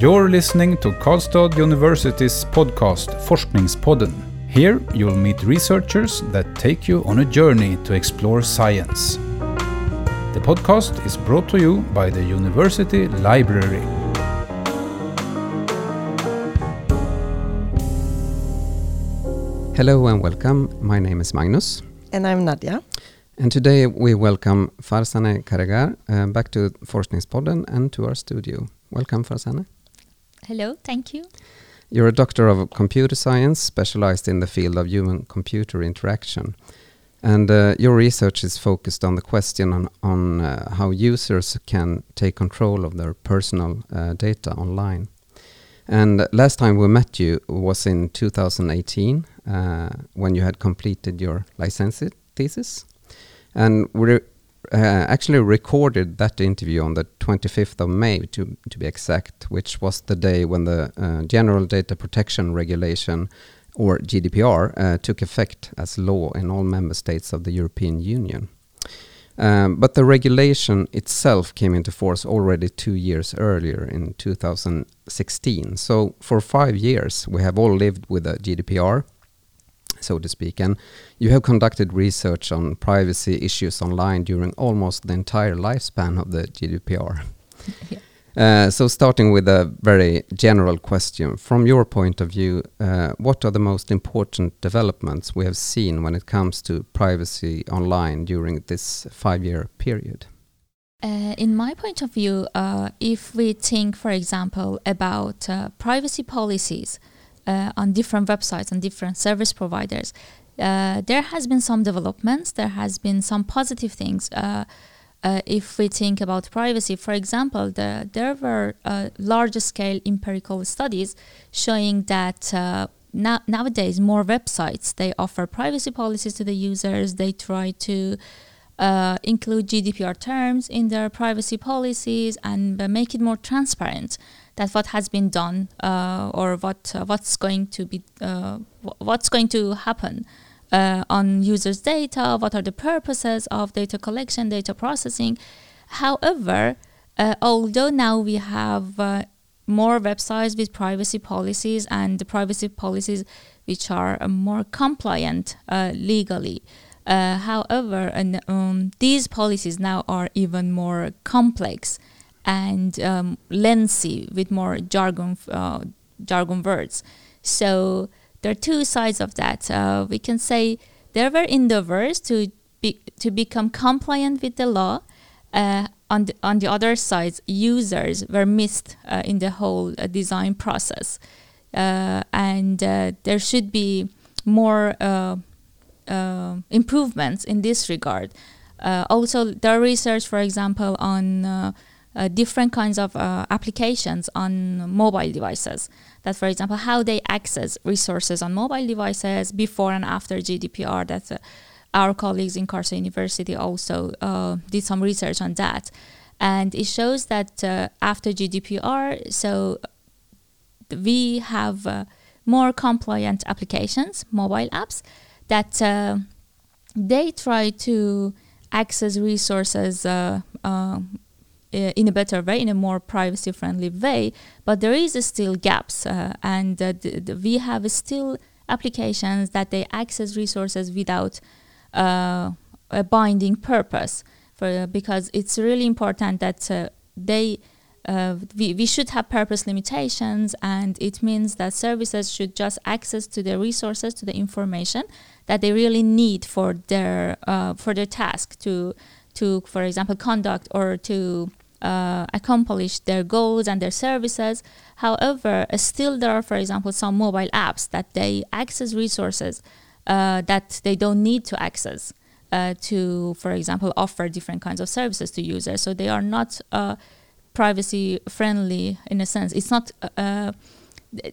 You're listening to Karlstad University's podcast Forskningspodden. Here you'll meet researchers that take you on a journey to explore science. The podcast is brought to you by the University Library. Hello and welcome. My name is Magnus. And I'm Nadia. And today we welcome Farzaneh Karegar uh, back to Forskningspodden and to our studio. Welcome, Farzaneh. Hello, thank you. You're a doctor of computer science specialized in the field of human computer interaction. And uh, your research is focused on the question on, on uh, how users can take control of their personal uh, data online. And last time we met you was in 2018 uh, when you had completed your licentiate thesis. And we actually recorded that interview on the 25th of May, to, to be exact, which was the day when the uh, General Data Protection Regulation, or GDPR, uh, took effect as law in all member states of the European Union. Um, but the regulation itself came into force already two years earlier in 2016. So for five years, we have all lived with the GDPR so to speak. And you have conducted research on privacy issues online during almost the entire lifespan of the GDPR. yeah. uh, so, starting with a very general question, from your point of view, uh, what are the most important developments we have seen when it comes to privacy online during this five year period? Uh, in my point of view, uh, if we think, for example, about uh, privacy policies, uh, on different websites and different service providers. Uh, there has been some developments. There has been some positive things. Uh, uh if we think about privacy, for example, the, there were uh, large-scale empirical studies showing that uh, now, nowadays more websites they offer privacy policies to the users. They try to include GDPR terms in their privacy policies and make it more transparent that what has been done uh, or what uh, what's going to be uh, what's going to happen uh, on users' data, what are the purposes of data collection, data processing. However, uh, although now we have uh, more websites with privacy policies and the privacy policies which are more compliant legally. however, and, um, these policies now are even more complex and um, lengthy with more jargon uh, jargon words. So there are two sides of that. Uh, we can say there were endeavors to be, to become compliant with the law. Uh, on the, on the other side, users were missed uh, in the whole uh, design process, uh, and there should be more improvements in this regard. also, there are research, for example, on uh, different kinds of uh, applications on mobile devices. That, for example, how they access resources on mobile devices before and after GDPR. That uh, our colleagues in Karlstad University also uh, did some research on that, and it shows that uh, after GDPR, so we have more compliant applications, mobile apps, that they try to access resources uh, in a better way, in a more privacy friendly way. But there is still gaps, uh, and uh, we have still applications that they access resources without uh, a binding purpose. For because it's really important that uh, they. Uh, we, we should have purpose limitations and it means that services should just access to the resources to the information that they really need for their for their task to to for example conduct or to uh, accomplish their goals and their services. However, uh, still there are, for example, some mobile apps that they access resources uh, that they don't need to access uh, to, for example, offer different kinds of services to users. So they are not uh, privacy friendly in a sense. It's not. Uh,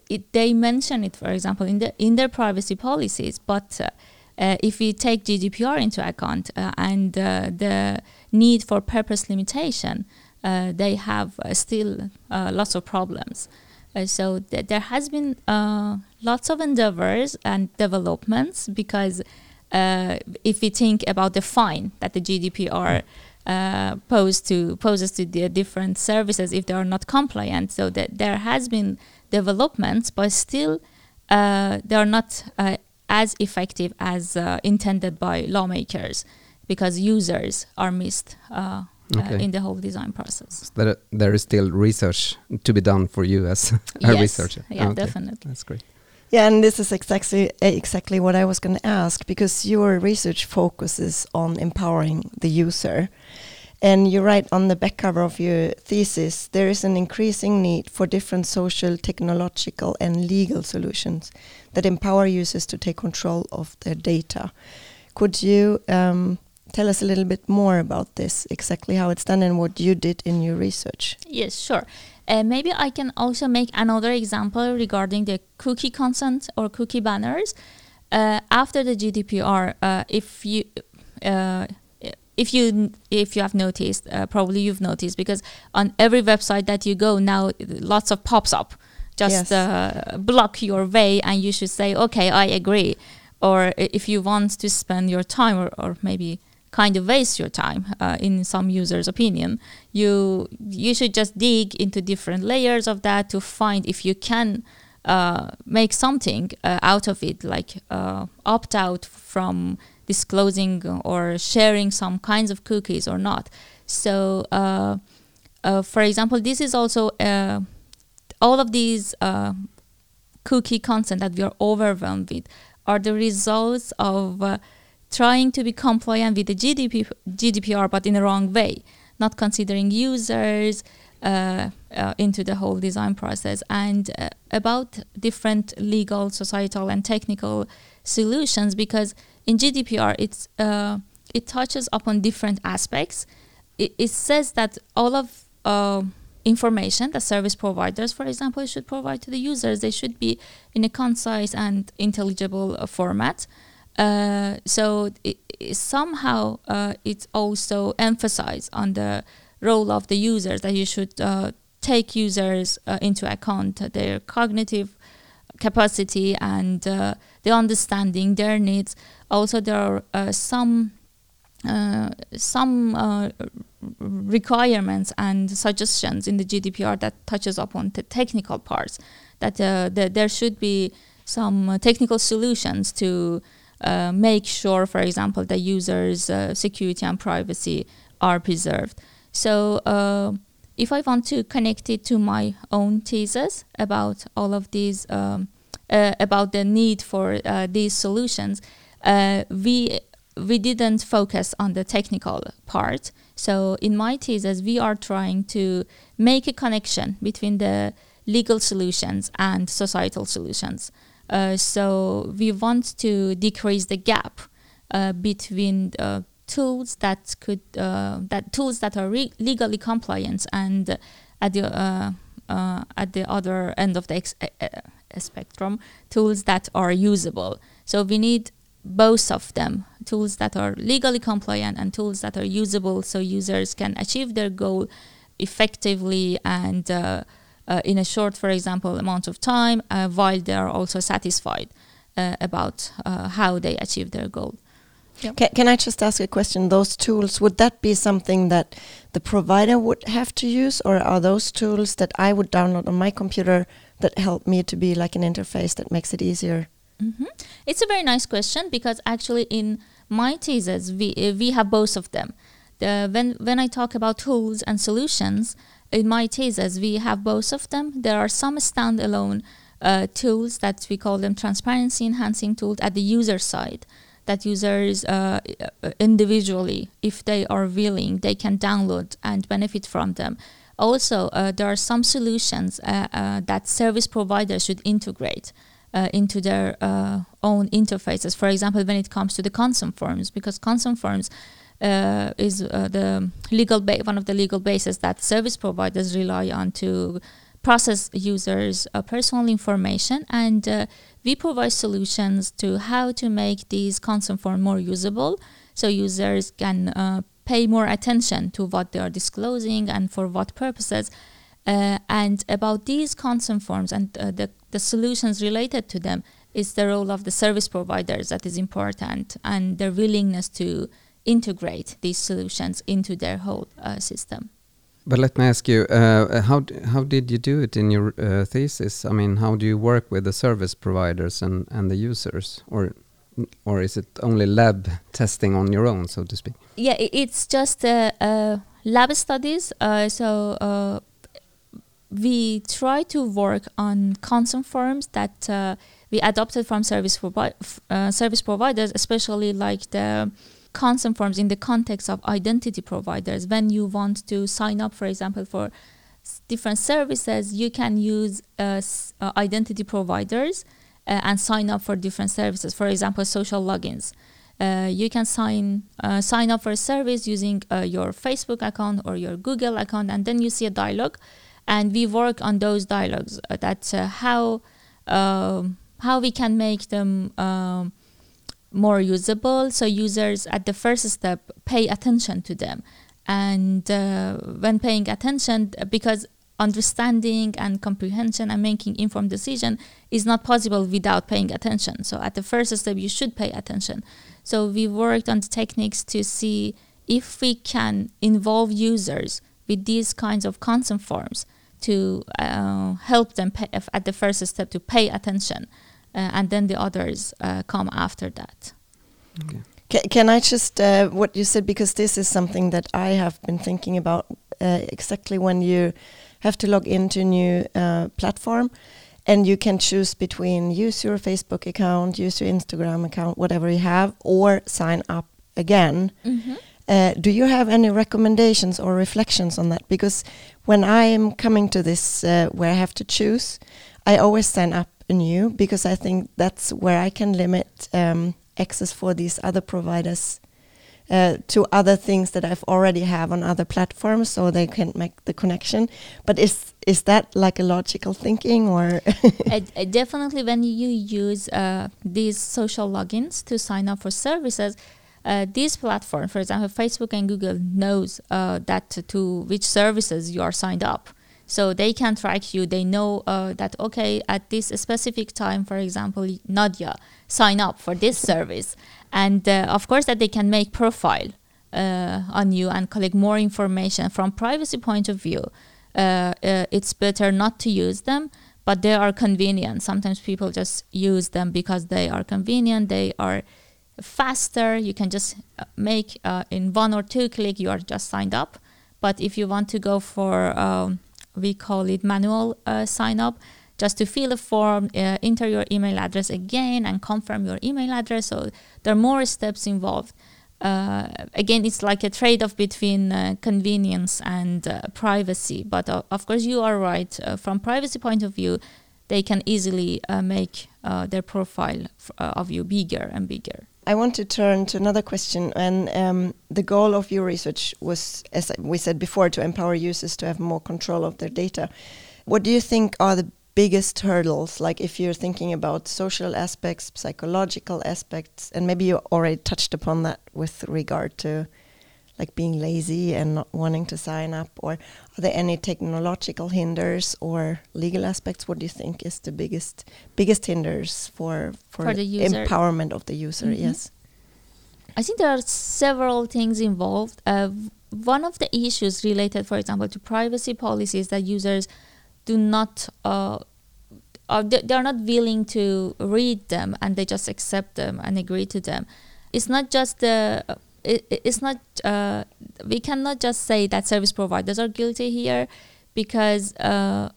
it, they mention it, for example, in the in their privacy policies, but if we take GDPR into account and the need for purpose limitation, uh, they have uh, still uh, lots of problems. so th- there has been lots of endeavors and developments because if we think about the fine that the GDPR uh, pose to poses to the different services if they are not compliant. So that there has been developments, but still uh, they are not uh, as effective as uh, intended by lawmakers because users are missed uh, Okay. uh, in the whole design process. That there is still research to be done for you as a Yes. researcher. Yeah, Okay, definitely. That's great. Yeah, and this is exactly exactly what I was going to ask because your research focuses on empowering the user. And you write on the back cover of your thesis there is an increasing need for different social, technological, and legal solutions that empower users to take control of their data. Could you um, tell us a little bit more about this, exactly how it's done, and what you did in your research? Yes, sure. Uh, maybe I can also make another example regarding the cookie consent or cookie banners. Uh, after the GDPR, uh, if you uh, if you if you have noticed, uh, probably you've noticed because on every website that you go now, lots of pops up, just Yes. uh, block your way, and you should say, okay, I agree. Or if you want to spend your time, or, or maybe kind of waste your time, uh, in some users' opinion, you you should just dig into different layers of that to find if you can uh, make something uh, out of it, like uh, opt out from disclosing or sharing some kinds of cookies or not. So, uh, uh, for example, this is also all of these cookie content that we are overwhelmed with are the results of trying to be compliant with the GDP, GDPR, but in the wrong way, not considering users uh, uh, into the whole design process, and uh, about different legal, societal, and technical solutions. Because in GDPR, it's uh, it touches upon different aspects. It, it says that all of uh, information that service providers, for example, should provide to the users, they should be in a concise and intelligible uh, format. Uh, so it, it somehow uh, it's also emphasized on the role of the users that you should uh, take users uh, into account their cognitive capacity and uh, the understanding their needs. Also, there are some some requirements and suggestions in the GDPR that touches upon the technical parts. That the, there should be some technical solutions to uh, make sure, for example, the users' uh, security and privacy are preserved. So, uh, if I want to connect it to my own thesis about all of these, um, uh, about the need for uh, these solutions, we we didn't focus on the technical part. So in my thesis, we are trying to make a connection between the legal solutions and societal solutions. Uh, so we want to decrease the gap uh, between uh, tools that could that tools that are re- legally compliant and at the at the other end of the ex- spectrum tools that are usable. So we need both of them tools that are legally compliant and tools that are usable so users can achieve their goal effectively and uh, uh, in a short for example amount of time uh, while they are also satisfied uh, about uh, how they achieve their goal Can, can I just ask a question? Those tools, would that be something that the provider would have to use, or are those tools that I would download on my computer that help me to be like an interface that makes it easier? hmm It's a very nice question because actually in my thesis we uh, we have both of them. The, when when I talk about tools and solutions in my thesis we have both of them. There are some standalone uh, tools that we call them transparency enhancing tools at the user side that users uh, individually, if they are willing, they can download and benefit from them. Also, uh, there are some solutions uh, uh, that service providers should integrate uh, into their uh, own interfaces. For example, when it comes to the consent forms, because consent forms uh, is uh, the legal ba- one of the legal bases that service providers rely on to process users' uh, personal information, and uh, we provide solutions to how to make these consent forms more usable, so users can uh, pay more attention to what they are disclosing and for what purposes. Uh, and about these consent forms and the, the solutions related to them is the role of the service providers that is important and their willingness to integrate these solutions into their whole uh, system. But let me ask you, uh, how how did you do it in your uh, thesis? I mean, how do you work with the service providers and and the users, or or is it only lab testing on your own, so to speak? Yeah, it's just uh, uh, lab studies. Uh, so uh, we try to work on consent forms that uh, we adopted from service, provi uh, service providers, especially like the consent forms in the context of identity providers. When you want to sign up, for example, for different services, you can use uh, uh, identity providers uh, and sign up for different services. For example, social logins. Uh, you can sign uh, sign up for a service using uh, your Facebook account or your Google account, and then you see a dialogue and we work on those dialogues that uh, how um, how we can make them um, more usable so users at the first step pay attention to them. And uh, when paying attention because understanding and comprehension and making informed decision is not possible without paying attention. So at the first step you should pay attention. So we worked on the techniques to see if we can involve users with these kinds of consent forms to uh, help them pay, at the first step to pay attention, and then the others uh, come after that. Okay. Can, can I just uh, what you said because this is something that I have been thinking about uh, exactly when you have to log into a new uh, platform and you can choose between use your Facebook account, use your Instagram account, whatever you have, or sign up again. Mm -hmm. Uh, do you have any recommendations or reflections on that? Because when I am coming to this uh, where I have to choose, I always sign up anew because I think that's where I can limit um, access for these other providers uh, to other things that I've already have on other platforms, so they can make the connection. But is is that like a logical thinking, or definitely when you use uh, these social logins to sign up for services, uh, this platform, for example, Facebook and Google knows uh, that to which services you are signed up. So they can track you. They know uh, that, okay, at this specific time, for example, Nadia, sign up for this service. And uh, of course that they can make profile uh, on you and collect more information. From privacy point of view, uh, it's better not to use them but they are convenient. Sometimes people just use them because they are convenient. They are faster. You can just uh, make uh, in one or two click you are just signed up. But if you want to go for um, we call it manual uh, sign up, just to fill a form, uh, enter your email address again, and confirm your email address. So there are more steps involved. Uh, again, it's like a trade-off between uh, convenience and privacy. But of course, you are right. from privacy point of view, they can easily make their profile of you bigger and bigger. I want to turn to another question, and um, the goal of your research was, as we said before, to empower users to have more control of their data. What do you think are the biggest hurdles? Like, if you're thinking about social aspects, psychological aspects, and maybe you already touched upon that with regard to like being lazy and not wanting to sign up? Or are there any technological hinders or legal aspects? What do you think is the biggest biggest hinders for for, for the empowerment of the user? Mm -hmm. yes. I think there are several things involved. Uh, one of the issues related for example to privacy policies that users do not uh, they are not willing to read them and they just accept them and agree to them. It's not just the it, it's not uh, we cannot just say that service providers are guilty here because uh,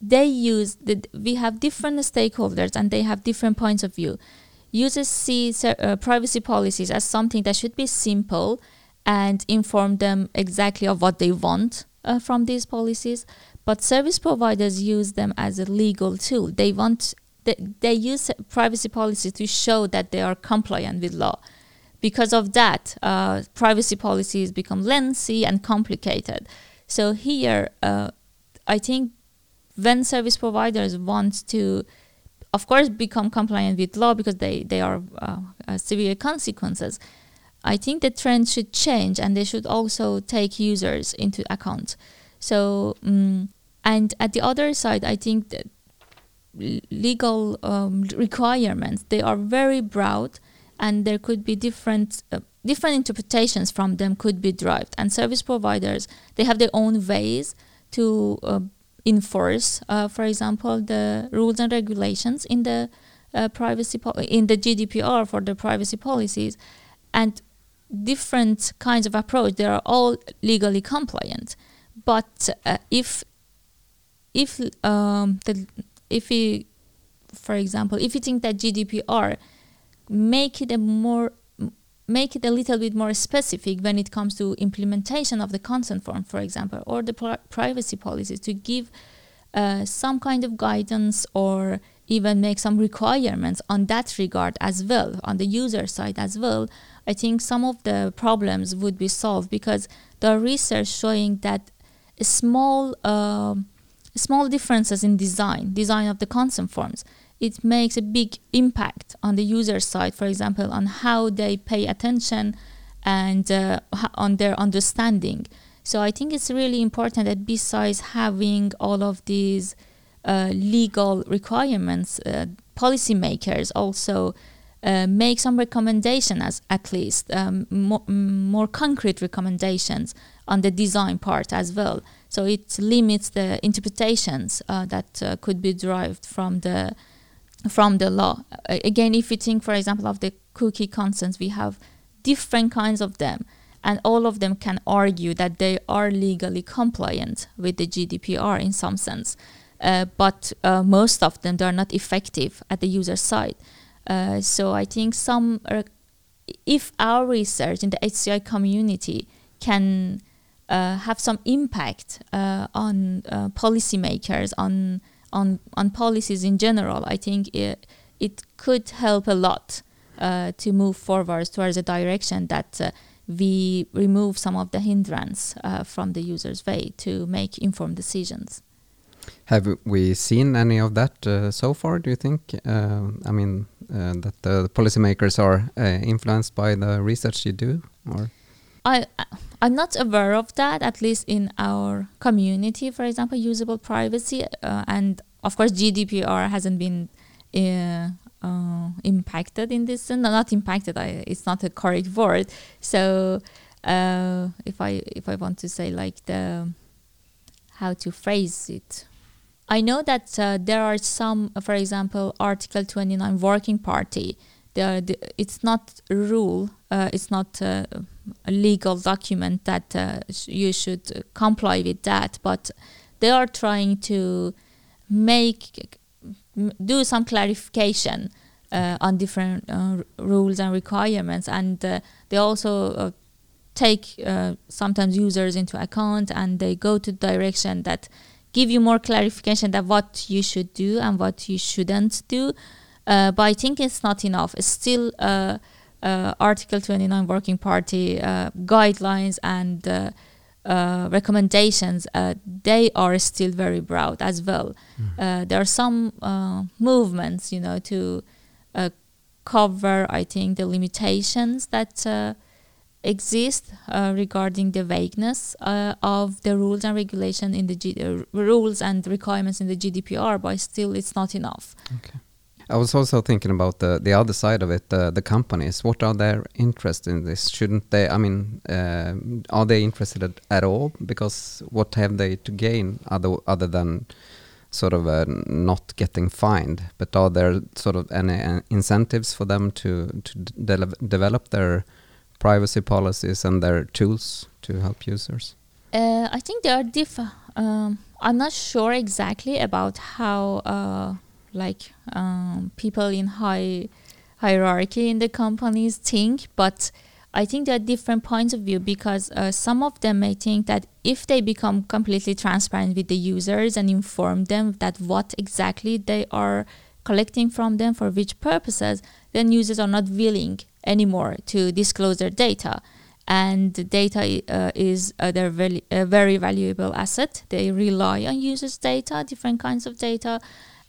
they use the, we have different stakeholders and they have different points of view. Users see uh, privacy policies as something that should be simple and inform them exactly of what they want uh, from these policies but service providers use them as a legal tool. They want they, they use privacy policies to show that they are compliant with law because of that, uh, privacy policies become lengthy and complicated. So here, uh, I think when service providers want to, of course, become compliant with law because they, they are uh, uh severe consequences, I think the trend should change and they should also take users into account. So, um, and at the other side, I think that legal um, requirements, they are very broad and there could be different uh, different interpretations from them could be derived. And service providers they have their own ways to uh, enforce uh, for example the rules and regulations in the uh, privacy po- in the GDPR for the privacy policies. And different kinds of approach they are all legally compliant. But uh, if if um, the if we for example if you think that GDPR make it a more make it a little bit more specific when it comes to implementation of the consent form, for example, or the pri- privacy policies to give uh, some kind of guidance or even make some requirements on that regard as well, on the user side as well, I think some of the problems would be solved because the research showing that small uh, small differences in design, design of the consent forms, it makes a big impact on the user side, for example, on how they pay attention and uh, on their understanding. So I think it's really important that besides having all of these uh, legal requirements, uh, policymakers also uh, make some recommendation as at least um, more, more concrete recommendations on the design part as well. So it limits the interpretations uh, that uh, could be derived from the from the law. Again, if you think, for example, of the cookie consents, we have different kinds of them, and all of them can argue that they are legally compliant with the GDPR in some sense. Uh, but uh, most of them they are not effective at the user side. Uh, so I think some, uh, if our research in the HCI community can uh, have some impact uh, on policymakers, on on on policies in general, I think it it could help a lot uh, to move forward towards a direction that uh, we remove some of the hindrance uh, from the user's way to make informed decisions. Have we seen any of that uh, so far? Do you think? Uh, I mean, uh, that the policymakers are influenced by the research you do, or? I I'm not aware of that. At least in our community, for example, usable privacy uh, and of course GDPR hasn't been uh, uh, impacted in this. No, not impacted. I, it's not a correct word. So uh, if I if I want to say like the how to phrase it. I know that uh, there are some, for example, Article 29 Working Party. The, the, it's not rule, uh, it's not uh, legal document that uh, you should comply with that, but they are trying to make do some clarification uh, on different uh, rules and requirements, and uh, they also take sometimes users into account, and they go to direction that give you more clarification that what you should do and what you shouldn't do. but I think it's not enough. It's still uh, Article 29 Working Party uh, guidelines and uh, uh recommendations, uh, they are still very broad as well. Mm. there are some movements, you know, to cover, I think, the limitations that exist regarding the vagueness of the rules and regulation in the G- rules and requirements in the GDPR, but still it's not enough. Okay. I was also thinking about the the other side of it, uh, the companies. What are their interest in this? Shouldn't they? I mean, uh, are they interested at, at, all? Because what have they to gain other other than sort of uh, not getting fined? But are there sort of any uh, incentives for them to to de develop their privacy policies and their tools to help users? Uh, I think there are different. Um, I'm not sure exactly about how uh, like um, people in high hierarchy in the companies think but i think there are different points of view because uh, some of them may think that if they become completely transparent with the users and inform them that what exactly they are collecting from them for which purposes then users are not willing anymore to disclose their data. And data uh, is uh, their very, very valuable asset. They rely on users data different kinds of data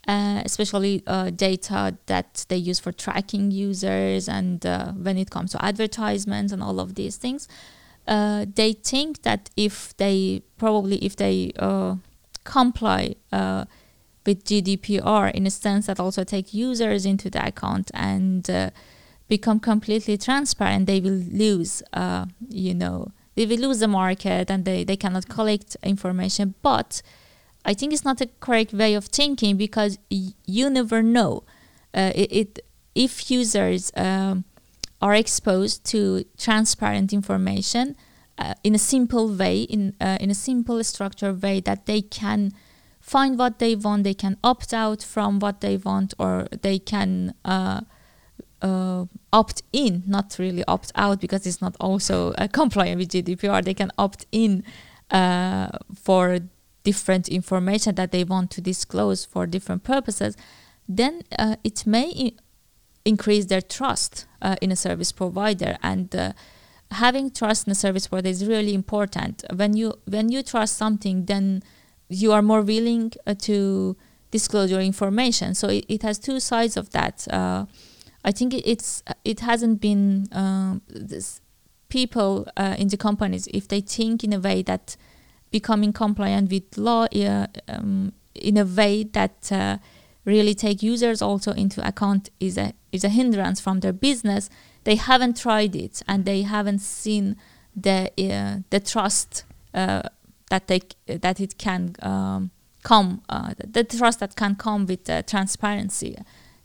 uh, especially uh, data that they use for tracking users and uh, when it comes to advertisements and all of these things. Uh, they think that if they probably if they uh, comply with GDPR in a sense that also take users into the account and become completely transparent, they will lose, you know, they will lose the market and they, they cannot collect information. But I think it's not a correct way of thinking because you never know. Uh, it, it, if users um, are exposed to transparent information uh, in a simple way, in uh, in a simple structured way, that they can find what they want, they can opt out from what they want, or they can uh, uh, opt in, not really opt out because it's not also uh, compliant with GDPR. They can opt in uh, for different information that they want to disclose for different purposes. Then uh, it may I- increase their trust uh, in a service provider and. Uh, having trust in a service provider is really important. When you when you trust something, then you are more willing uh, to disclose your information. So it, it has two sides of that. Uh, I think it, it's it hasn't been um, people uh, in the companies if they think in a way that becoming compliant with law uh, um, in a way that uh, really take users also into account is a is a hindrance from their business. They haven't tried it and they haven't seen the uh, the trust uh, that they that it can um, come uh, the trust that can come with uh, transparency.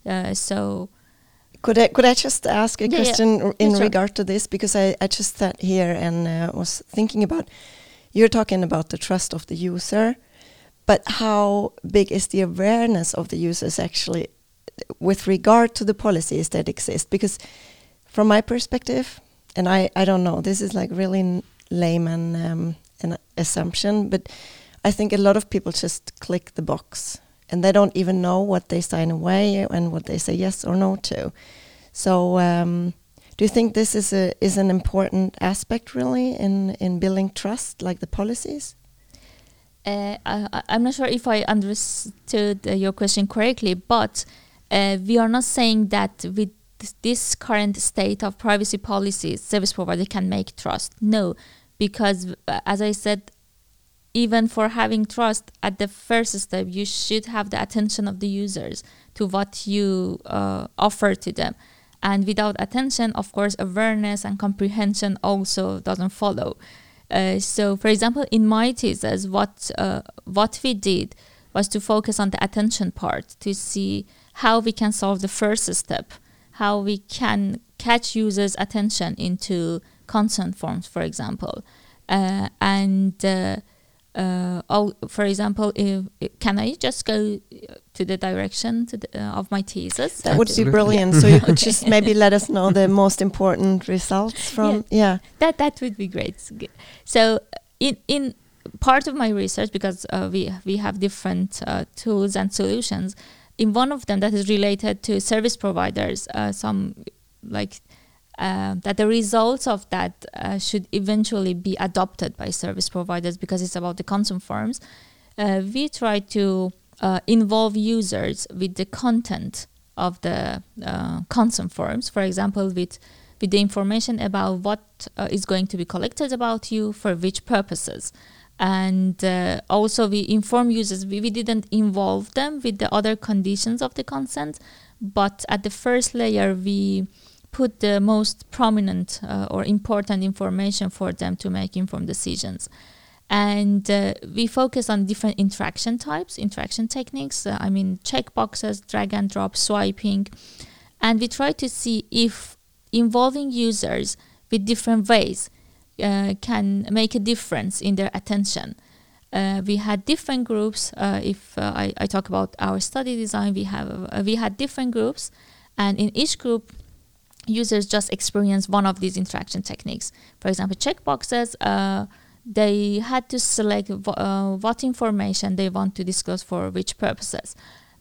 Uh, so Could I could I just ask a Yeah, yeah. question r- in Yeah, sure. regard to this because I, I just sat here and uh, was thinking about you're talking about the trust of the user, but how big is the awareness of the users actually with regard to the policies that exist? Because from my perspective, and I, I don't know, this is like really layman um, an assumption, but I think a lot of people just click the box and they don't even know what they sign away and what they say yes or no to. So, um, do you think this is a is an important aspect really in in building trust, like the policies? Uh, I, I'm not sure if I understood uh, your question correctly, but uh, we are not saying that with this- this current state of privacy policies, service provider can make trust. No, because uh, as I said, even for having trust at the first step, you should have the attention of the users to what you uh, offer to them. And without attention, of course, awareness and comprehension also doesn't follow. Uh, so, for example, in my thesis, what uh, what we did was to focus on the attention part to see how we can solve the first step, how we can catch users' attention into consent forms, for example, uh, and uh, uh, oh, for example, if, can I just go to the direction to the, uh, of my thesis? That would be brilliant. So you could just maybe let us know the most important results from yeah. that that would be great. So in in part of my research, because uh, we we have different uh, tools and solutions, in one of them that is related to service providers, uh, some like. Uh, that the results of that uh, should eventually be adopted by service providers because it's about the consent forms. Uh, we try to uh, involve users with the content of the uh, consent forms. For example, with with the information about what uh, is going to be collected about you for which purposes. And uh, also, we inform users, we, we didn't involve them with the other conditions of the consent, but at the first layer, we put the most prominent uh, or important information for them to make informed decisions. And uh, we focus on different interaction types, interaction techniques. Uh, I mean, checkboxes, drag and drop, swiping. And we try to see if involving users with different ways uh, can make a difference in their attention. Uh, we had different groups. Uh, if uh, I, I talk about our study design, we have uh, we had different groups, and in each group, users just experience one of these interaction techniques. For example, checkboxes. Uh, they had to select uh, what information they want to disclose for which purposes.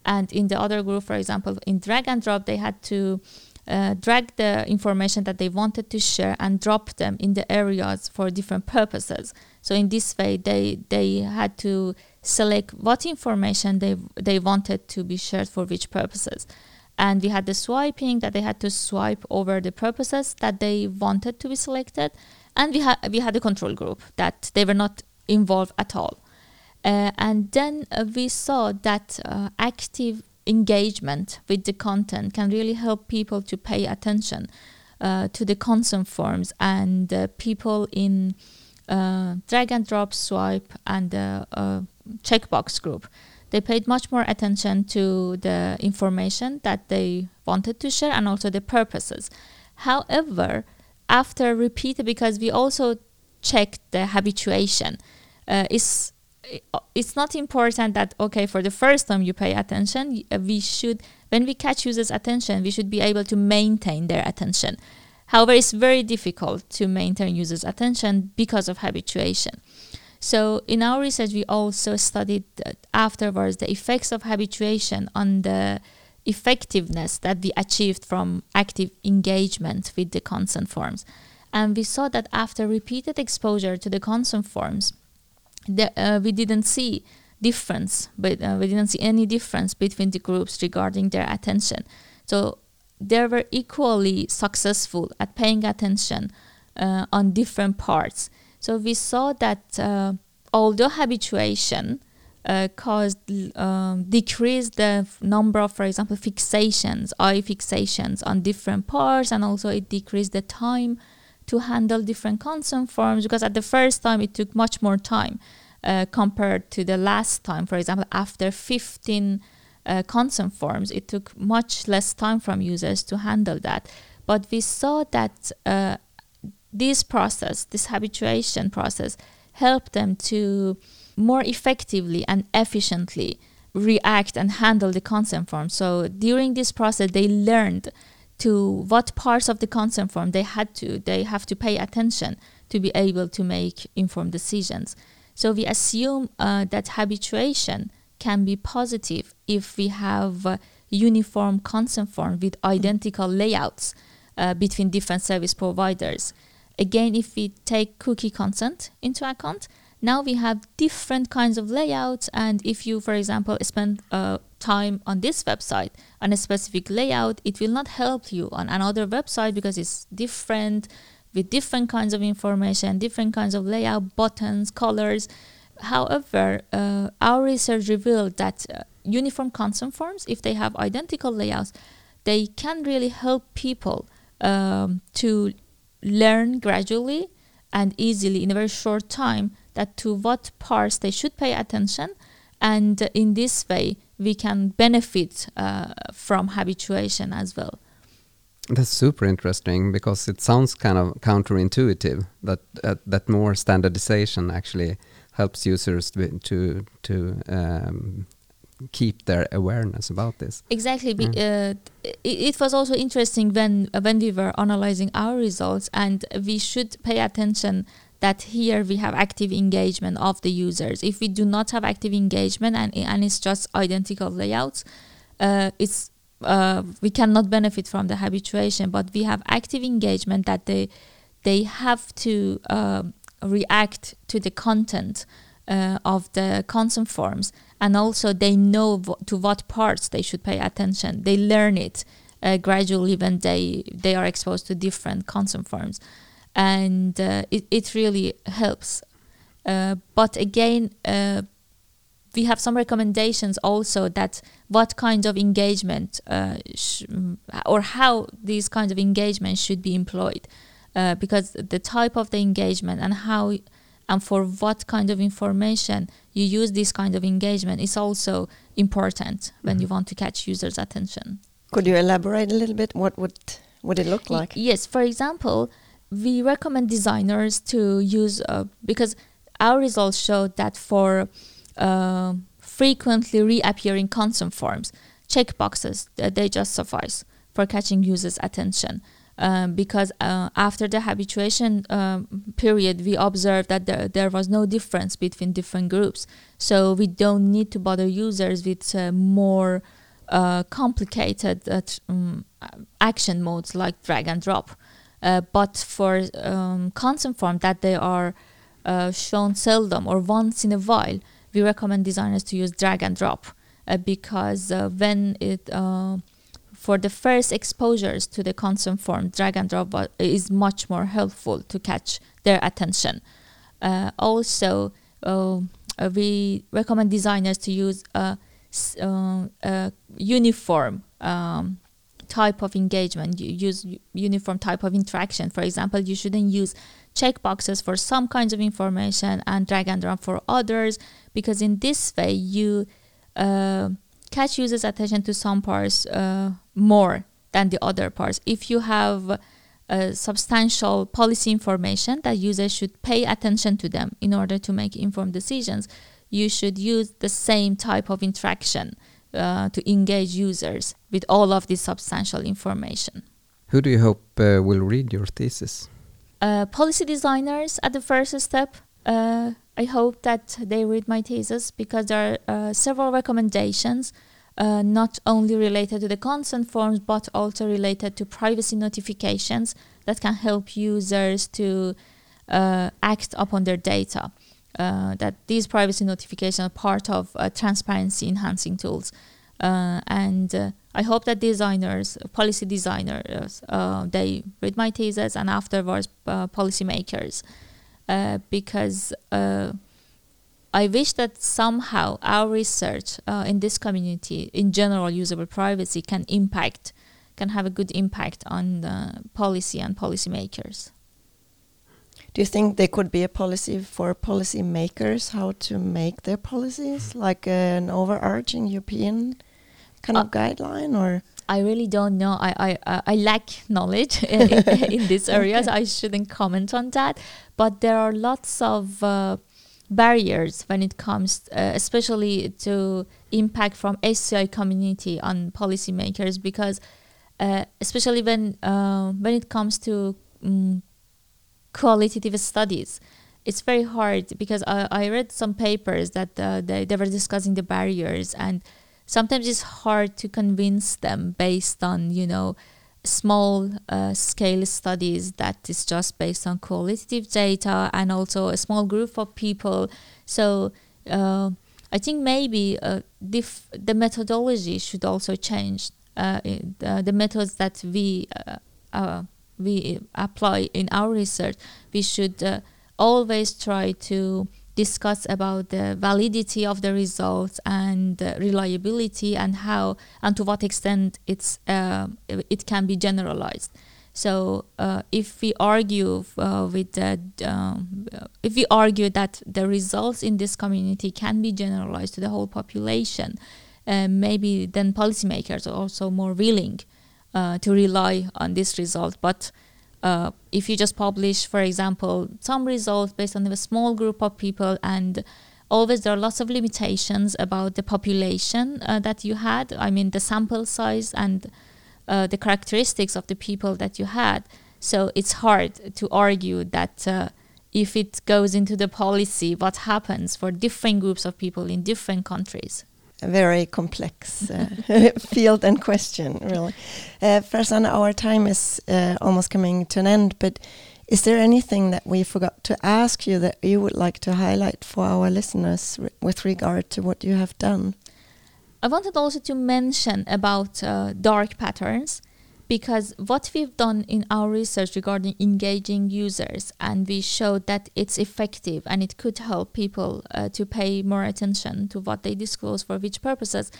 And in the other group, for example, in drag and drop, they had to uh, drag the information that they wanted to share and drop them in the areas for different purposes. So in this way, they they had to select what information they they wanted to be shared for which purposes. And we had the swiping that they had to swipe over the purposes that they wanted to be selected, and we had we had a control group that they were not involved at all. Uh, and then uh, we saw that uh, active engagement with the content can really help people to pay attention uh, to the consent forms and people in uh, drag and drop swipe and uh, checkbox group they paid much more attention to the information that they wanted to share and also the purposes. However after repeated because we also checked the habituation uh, is it's not important that okay for the first time you pay attention uh, we should when we catch users attention we should be able to maintain their attention. However it's very difficult to maintain users attention because of habituation so in our research we also studied afterwards the effects of habituation on the effectiveness that we achieved from active engagement with the consent forms and we saw that after repeated exposure to the consent forms the, uh, we didn't see difference, but uh, we didn't see any difference between the groups regarding their attention. So they were equally successful at paying attention uh, on different parts. So we saw that uh, although habituation uh, caused um, decreased the number of, for example, fixations, eye fixations on different parts, and also it decreased the time to handle different consent forms because at the first time it took much more time uh, compared to the last time. For example, after 15 uh, forms, it took much less time from users to handle that. But we saw that uh, this process, this habituation process, helped them to more effectively and efficiently react and handle the consent form. So during this process, they learned to what parts of the consent form they had to they have to pay attention to be able to make informed decisions. So we assume uh, that habituation can be positive if we have uh, uniform consent form with identical layouts uh, between different service providers. Again, if we take cookie consent into account, now we have different kinds of layouts. And if you, for example, spend uh, time on this website on a specific layout, it will not help you on another website because it's different with different kinds of information, different kinds of layout, buttons, colors. However, uh, our research revealed that uh, uniform consent forms, if they have identical layouts, they can really help people um, to learn gradually and easily in a very short time that to what parts they should pay attention. And in this way we can benefit uh, from habituation as well. That's super interesting because it sounds kind of counterintuitive that uh, that more standardization actually helps users to to um, keep their awareness about this. Exactly. Mm. Uh, it, it, was also interesting when when we were analyzing our results, and we should pay attention that here we have active engagement of the users. If we do not have active engagement and and it's just identical layouts, uh, it's uh, we cannot benefit from the habituation, but we have active engagement that they they have to uh, react to the content uh, of the consent forms, and also they know to what parts they should pay attention. They learn it uh, gradually when they they are exposed to different consent forms, and uh, it it really helps. Uh, but again we have some recommendations also that what kind of engagement uh, or how these kinds of engagement should be employed uh, because the type of the engagement and how and for what kind of information you use this kind of engagement is also important when mm-hmm. you want to catch users attention could you elaborate a little bit what would would it look like yes for example we recommend designers to use uh, because our results show that for uh, frequently reappearing consent forms, checkboxes, they just suffice for catching users' attention. Um, because uh, after the habituation um, period, we observed that there, there was no difference between different groups. So we don't need to bother users with uh, more uh, complicated uh, um, action modes like drag and drop. Uh, but for um, consent form that they are uh, shown seldom or once in a while, we recommend designers to use drag and drop because when it for the first exposures to the consent form, drag and drop is much more helpful to catch their attention. Uh, also, uh, we recommend designers to use uh, uniform um, type of engagement. You use uniform type of interaction. For example, you shouldn't use checkboxes for some kinds of information and drag and drop for others, because in this way you uh, catch users' attention to some parts uh, more than the other parts. If you have uh, substantial policy information that users should pay attention to them in order to make informed decisions, you should use the same type of interaction uh, to engage users with all of this substantial information. Who do you hope uh, will read your thesis? Uh, policy designers at the first step. Uh, I hope that they read my thesis because there are uh, several recommendations uh, not only related to the consent forms but also related to privacy notifications that can help users to uh, act upon their data. Uh, that these privacy notifications are part of uh, transparency enhancing tools. Uh, and uh, I hope that designers, policy designers, they read my thesis and afterwards policymakers, because I wish that somehow our research uh, in this community, in general, usable privacy can impact, can have a good impact on the policy and policymakers. Do you think there could be a policy for policymakers how to make their policies, like an overarching European kind uh, of guideline, or? I really don't know. I I, I lack knowledge in, in this area, so I shouldn't comment on that. But there are lots of uh, barriers when it comes, uh, especially to impact from HCI community on policymakers, because uh, especially when uh, when it comes to um, qualitative studies, it's very hard because I, I read some papers that uh, they, they were discussing the barriers and sometimes it's hard to convince them based on you know small uh, scale studies that is just based on qualitative data and also a small group of people. So uh, I think maybe uh, dif- the methodology should also change. Uh, the, the, methods that we uh, uh, we apply in our research, we should always try to discuss about the validity of the results and reliability and how and to what extent it's uh, it can be generalized. So uh, if we argue uh, with that, um, if we argue that the results in this community can be generalized to the whole population, uh, maybe then policymakers are also more willing uh, to rely on this result. But uh, if you just publish, for example, some results based on a small group of people, and always there are lots of limitations about the population uh, that you had. I mean, the sample size and uh, the characteristics of the people that you had. So it's hard to argue that uh, if it goes into the policy, what happens for different groups of people in different countries a very complex uh, field and question, really. Uh, Farzan, our time is uh, almost coming to an end, but is there anything that we forgot to ask you that you would like to highlight for our listeners with regard to what you have done? I wanted also to mention about uh, dark patterns because what we've done in our research regarding engaging users and we showed that it's effective and it could help people uh, to pay more attention to what they disclose for which purposes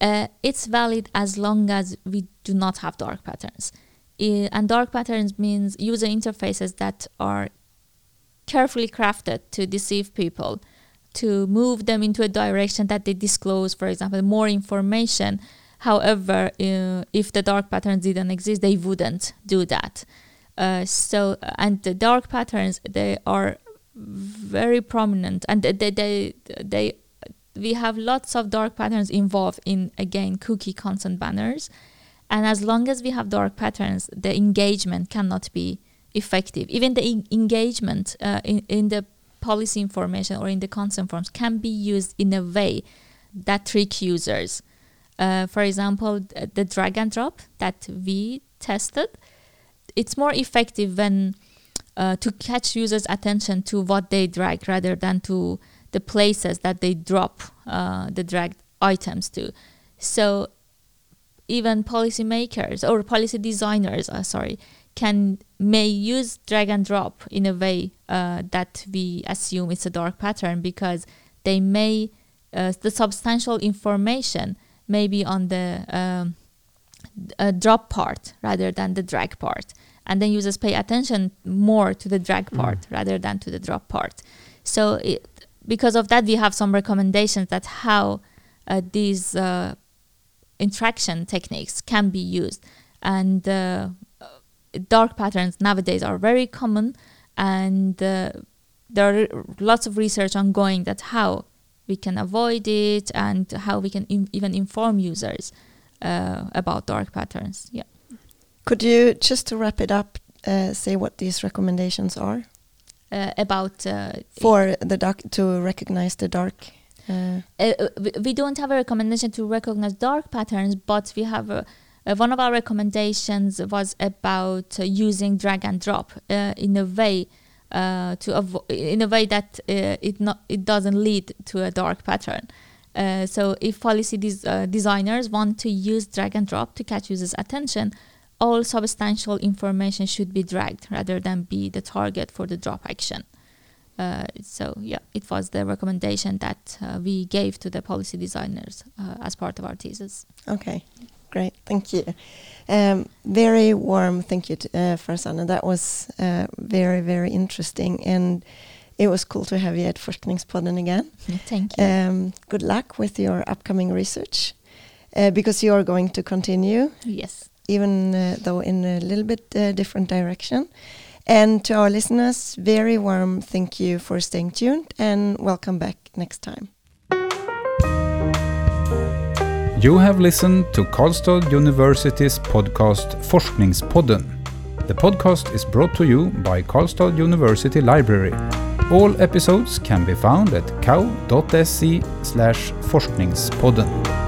uh, it's valid as long as we do not have dark patterns. And dark patterns means user interfaces that are carefully crafted to deceive people to move them into a direction that they disclose for example more information However, uh, if the dark patterns didn't exist, they wouldn't do that. Uh, so, and the dark patterns, they are very prominent, and they, they, they, we have lots of dark patterns involved in again cookie consent banners, and as long as we have dark patterns, the engagement cannot be effective. Even the engagement uh, in in the policy information or in the consent forms can be used in a way that trick users uh, for example, the drag and drop that we tested, it's more effective when uh, to catch users' attention to what they drag rather than to the places that they drop uh, the dragged items to. So even policymakers or policy designers, uh, sorry, can may use drag and drop in a way uh, that we assume it's a dark pattern because they may uh, the substantial information may be on the um, uh, drop part rather than the drag part. And then users pay attention more to the drag Mm. part rather than to the drop part. So, it, because of that, we have some recommendations that how uh, these uh, interaction techniques can be used. And uh, dark patterns nowadays are very common, and uh, there are lots of research ongoing that how we can avoid it and how we can in- even inform users uh, about dark patterns. Yeah. Could you, just to wrap it up, uh, say what these recommendations are Uh, about uh, for the dark to recognize the dark? Uh, uh, we, don't have a recommendation to recognize dark patterns, but we have a, uh, one of our recommendations was about uh, using drag and drop uh, in a way uh, to in a way that uh, it not it doesn't lead to a dark pattern. Uh, so if policy des- uh, designers want to use drag and drop to catch users' attention, all substantial information should be dragged rather than be the target for the drop action. Uh, so yeah, it was the recommendation that uh, we gave to the policy designers as part of our thesis. Okay, great. Thank you. Um, very warm thank you, to, uh, Farzaneh. That was uh, very, very interesting. And it was cool to have you at Forskningspodden again. Thank you. Um, good luck with your upcoming research uh, because you are going to continue, yes. even uh, though in a little bit uh, different direction. And to our listeners, very warm thank you for staying tuned and welcome back next time. You have listened to Karlstad University's podcast Forskningspodden. The podcast is brought to you by Karlstad University Library. All episodes can be found at kau.se forskningspodden.